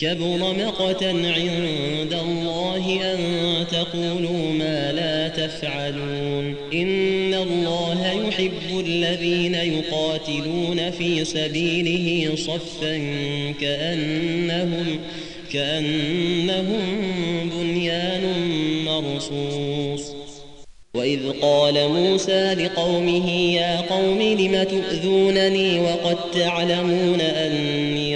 كبر مقتا عند الله أن تقولوا ما لا تفعلون. إن الله يحب الذين يقاتلون في سبيله صفا كأنهم كأنهم بنيان مرصوص. وإذ قال موسى لقومه يا قوم لم تؤذونني وقد تعلمون أني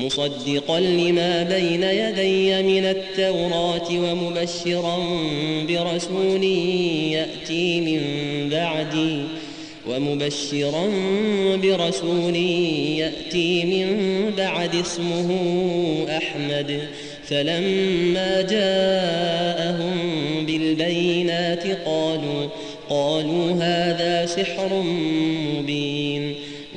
مصدقا لما بين يدي من التوراة ومبشرا برسول يأتي من بعدي ومبشرا برسول يأتي من بعد اسمه أحمد. فلما جاءهم بالبينات قالوا قالوا هذا سحر مبين.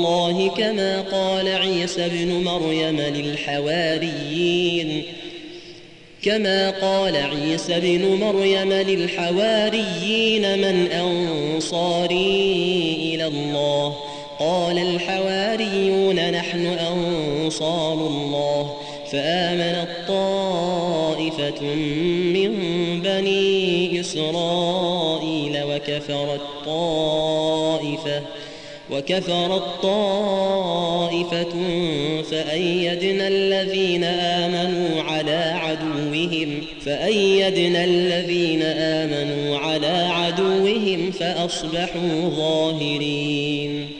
الله كما قال عيسى ابن مريم للحواريين. كما قال عيسى ابن مريم للحواريين من أنصاري إلى الله. قال الحواريون نحن أنصار الله. فآمنت طائفة من بني إسرائيل وكفرت طائفة وكفرت طائفة فأيدنا الذين آمنوا على عدوهم فأيدنا الذين آمنوا على عدوهم فأصبحوا ظاهرين.